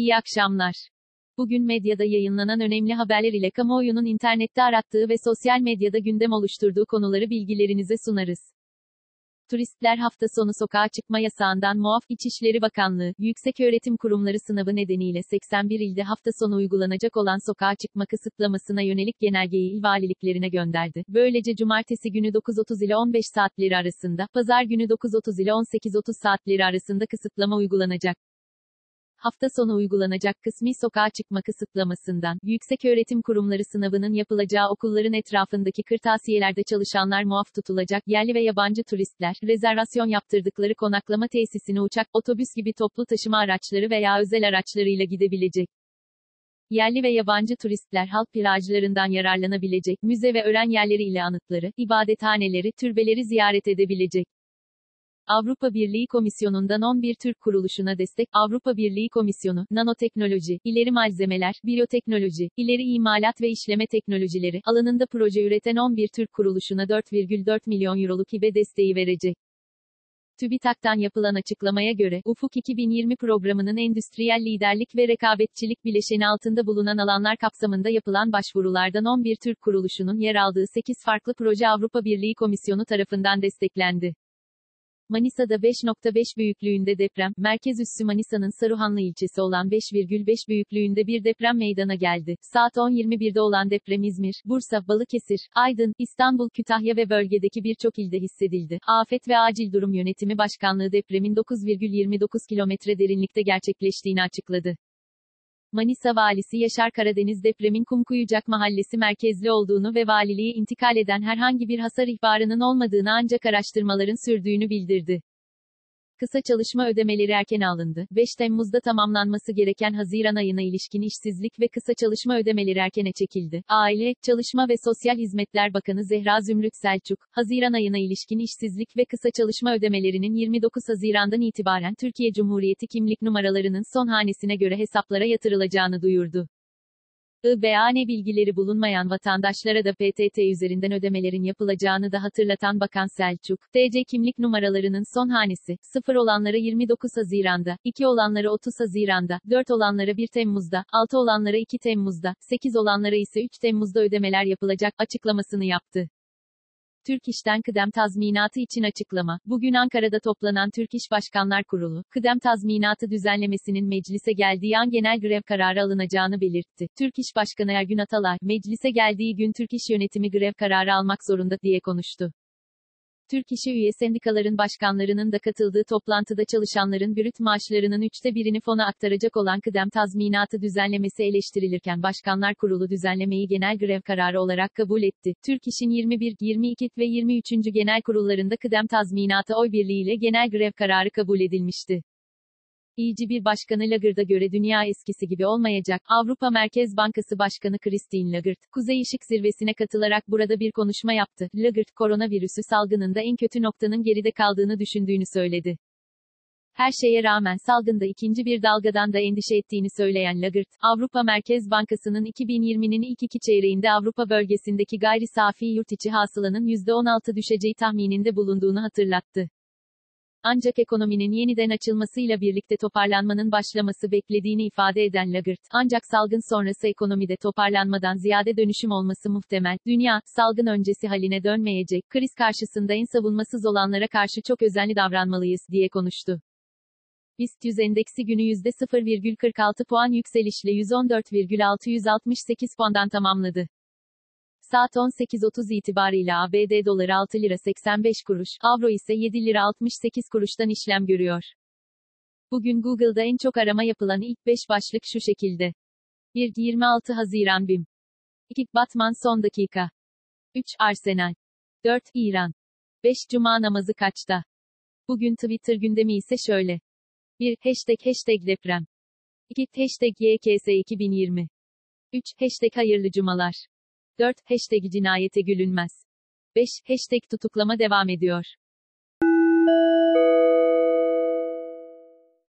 İyi akşamlar. Bugün medyada yayınlanan önemli haberler ile kamuoyunun internette arattığı ve sosyal medyada gündem oluşturduğu konuları bilgilerinize sunarız. Turistler hafta sonu sokağa çıkma yasağından muaf İçişleri Bakanlığı, Yükseköğretim Kurumları sınavı nedeniyle 81 ilde hafta sonu uygulanacak olan sokağa çıkma kısıtlamasına yönelik genelgeyi il valiliklerine gönderdi. Böylece cumartesi günü 9.30 ile 15 saatleri arasında, pazar günü 9.30 ile 18.30 saatleri arasında kısıtlama uygulanacak hafta sonu uygulanacak kısmi sokağa çıkma kısıtlamasından, yükseköğretim kurumları sınavının yapılacağı okulların etrafındaki kırtasiyelerde çalışanlar muaf tutulacak, yerli ve yabancı turistler, rezervasyon yaptırdıkları konaklama tesisine uçak, otobüs gibi toplu taşıma araçları veya özel araçlarıyla gidebilecek. Yerli ve yabancı turistler halk plajlarından yararlanabilecek, müze ve öğren yerleri ile anıtları, ibadethaneleri, türbeleri ziyaret edebilecek. Avrupa Birliği Komisyonu'ndan 11 Türk kuruluşuna destek, Avrupa Birliği Komisyonu, nanoteknoloji, ileri malzemeler, biyoteknoloji, ileri imalat ve işleme teknolojileri alanında proje üreten 11 Türk kuruluşuna 4,4 milyon euroluk hibe desteği verecek. TÜBİTAK'tan yapılan açıklamaya göre, Ufuk 2020 programının endüstriyel liderlik ve rekabetçilik bileşeni altında bulunan alanlar kapsamında yapılan başvurulardan 11 Türk kuruluşunun yer aldığı 8 farklı proje Avrupa Birliği Komisyonu tarafından desteklendi. Manisa'da 5.5 büyüklüğünde deprem, merkez üssü Manisa'nın Saruhanlı ilçesi olan 5,5 büyüklüğünde bir deprem meydana geldi. Saat 10.21'de olan deprem İzmir, Bursa, Balıkesir, Aydın, İstanbul, Kütahya ve bölgedeki birçok ilde hissedildi. Afet ve Acil Durum Yönetimi Başkanlığı depremin 9,29 kilometre derinlikte gerçekleştiğini açıkladı. Manisa Valisi Yaşar Karadeniz depremin Kumkuyucak Mahallesi merkezli olduğunu ve valiliğe intikal eden herhangi bir hasar ihbarının olmadığını ancak araştırmaların sürdüğünü bildirdi. Kısa çalışma ödemeleri erken alındı. 5 Temmuz'da tamamlanması gereken Haziran ayına ilişkin işsizlik ve kısa çalışma ödemeleri erkene çekildi. Aile, Çalışma ve Sosyal Hizmetler Bakanı Zehra Zümrüt Selçuk, Haziran ayına ilişkin işsizlik ve kısa çalışma ödemelerinin 29 Haziran'dan itibaren Türkiye Cumhuriyeti kimlik numaralarının son hanesine göre hesaplara yatırılacağını duyurdu. IBAN bilgileri bulunmayan vatandaşlara da PTT üzerinden ödemelerin yapılacağını da hatırlatan Bakan Selçuk, TC kimlik numaralarının son hanesi, 0 olanlara 29 Haziran'da, 2 olanlara 30 Haziran'da, 4 olanlara 1 Temmuz'da, 6 olanlara 2 Temmuz'da, 8 olanlara ise 3 Temmuz'da ödemeler yapılacak, açıklamasını yaptı. Türk İş'ten kıdem tazminatı için açıklama. Bugün Ankara'da toplanan Türk İş Başkanlar Kurulu, kıdem tazminatı düzenlemesinin meclise geldiği an genel grev kararı alınacağını belirtti. Türk İş Başkanı Ergün Atalay, meclise geldiği gün Türk İş yönetimi grev kararı almak zorunda diye konuştu. Türk İş'e üye sendikaların başkanlarının da katıldığı toplantıda çalışanların bürüt maaşlarının üçte birini fona aktaracak olan kıdem tazminatı düzenlemesi eleştirilirken Başkanlar Kurulu düzenlemeyi genel grev kararı olarak kabul etti. Türk İş'in 21, 22 ve 23. genel kurullarında kıdem tazminatı oy birliğiyle genel grev kararı kabul edilmişti. İyici bir başkanı Lagarde'a göre dünya eskisi gibi olmayacak. Avrupa Merkez Bankası Başkanı Christine Lagarde, Kuzey Işık Zirvesi'ne katılarak burada bir konuşma yaptı. Lagarde, koronavirüsü salgınında en kötü noktanın geride kaldığını düşündüğünü söyledi. Her şeye rağmen salgında ikinci bir dalgadan da endişe ettiğini söyleyen Lagarde, Avrupa Merkez Bankası'nın 2020'nin ilk iki çeyreğinde Avrupa bölgesindeki gayri safi yurt içi hasılanın %16 düşeceği tahmininde bulunduğunu hatırlattı. Ancak ekonominin yeniden açılmasıyla birlikte toparlanmanın başlaması beklediğini ifade eden Lagarde, ancak salgın sonrası ekonomide toparlanmadan ziyade dönüşüm olması muhtemel. Dünya, salgın öncesi haline dönmeyecek, kriz karşısında en savunmasız olanlara karşı çok özenli davranmalıyız, diye konuştu. BIST 100 endeksi günü %0,46 puan yükselişle 114,668 puandan tamamladı. Saat 18.30 itibariyle ABD doları 6 lira 85 kuruş, avro ise 7 lira 68 kuruştan işlem görüyor. Bugün Google'da en çok arama yapılan ilk 5 başlık şu şekilde. 1. 26 Haziran BİM. 2. Batman son dakika. 3. Arsenal. 4. İran. 5. Cuma namazı kaçta? Bugün Twitter gündemi ise şöyle. 1. Hashtag hashtag deprem. 2. Hashtag YKS 2020. 3. Hashtag hayırlı cumalar. 4. Hashtag cinayete gülünmez. 5. Hashtag tutuklama devam ediyor.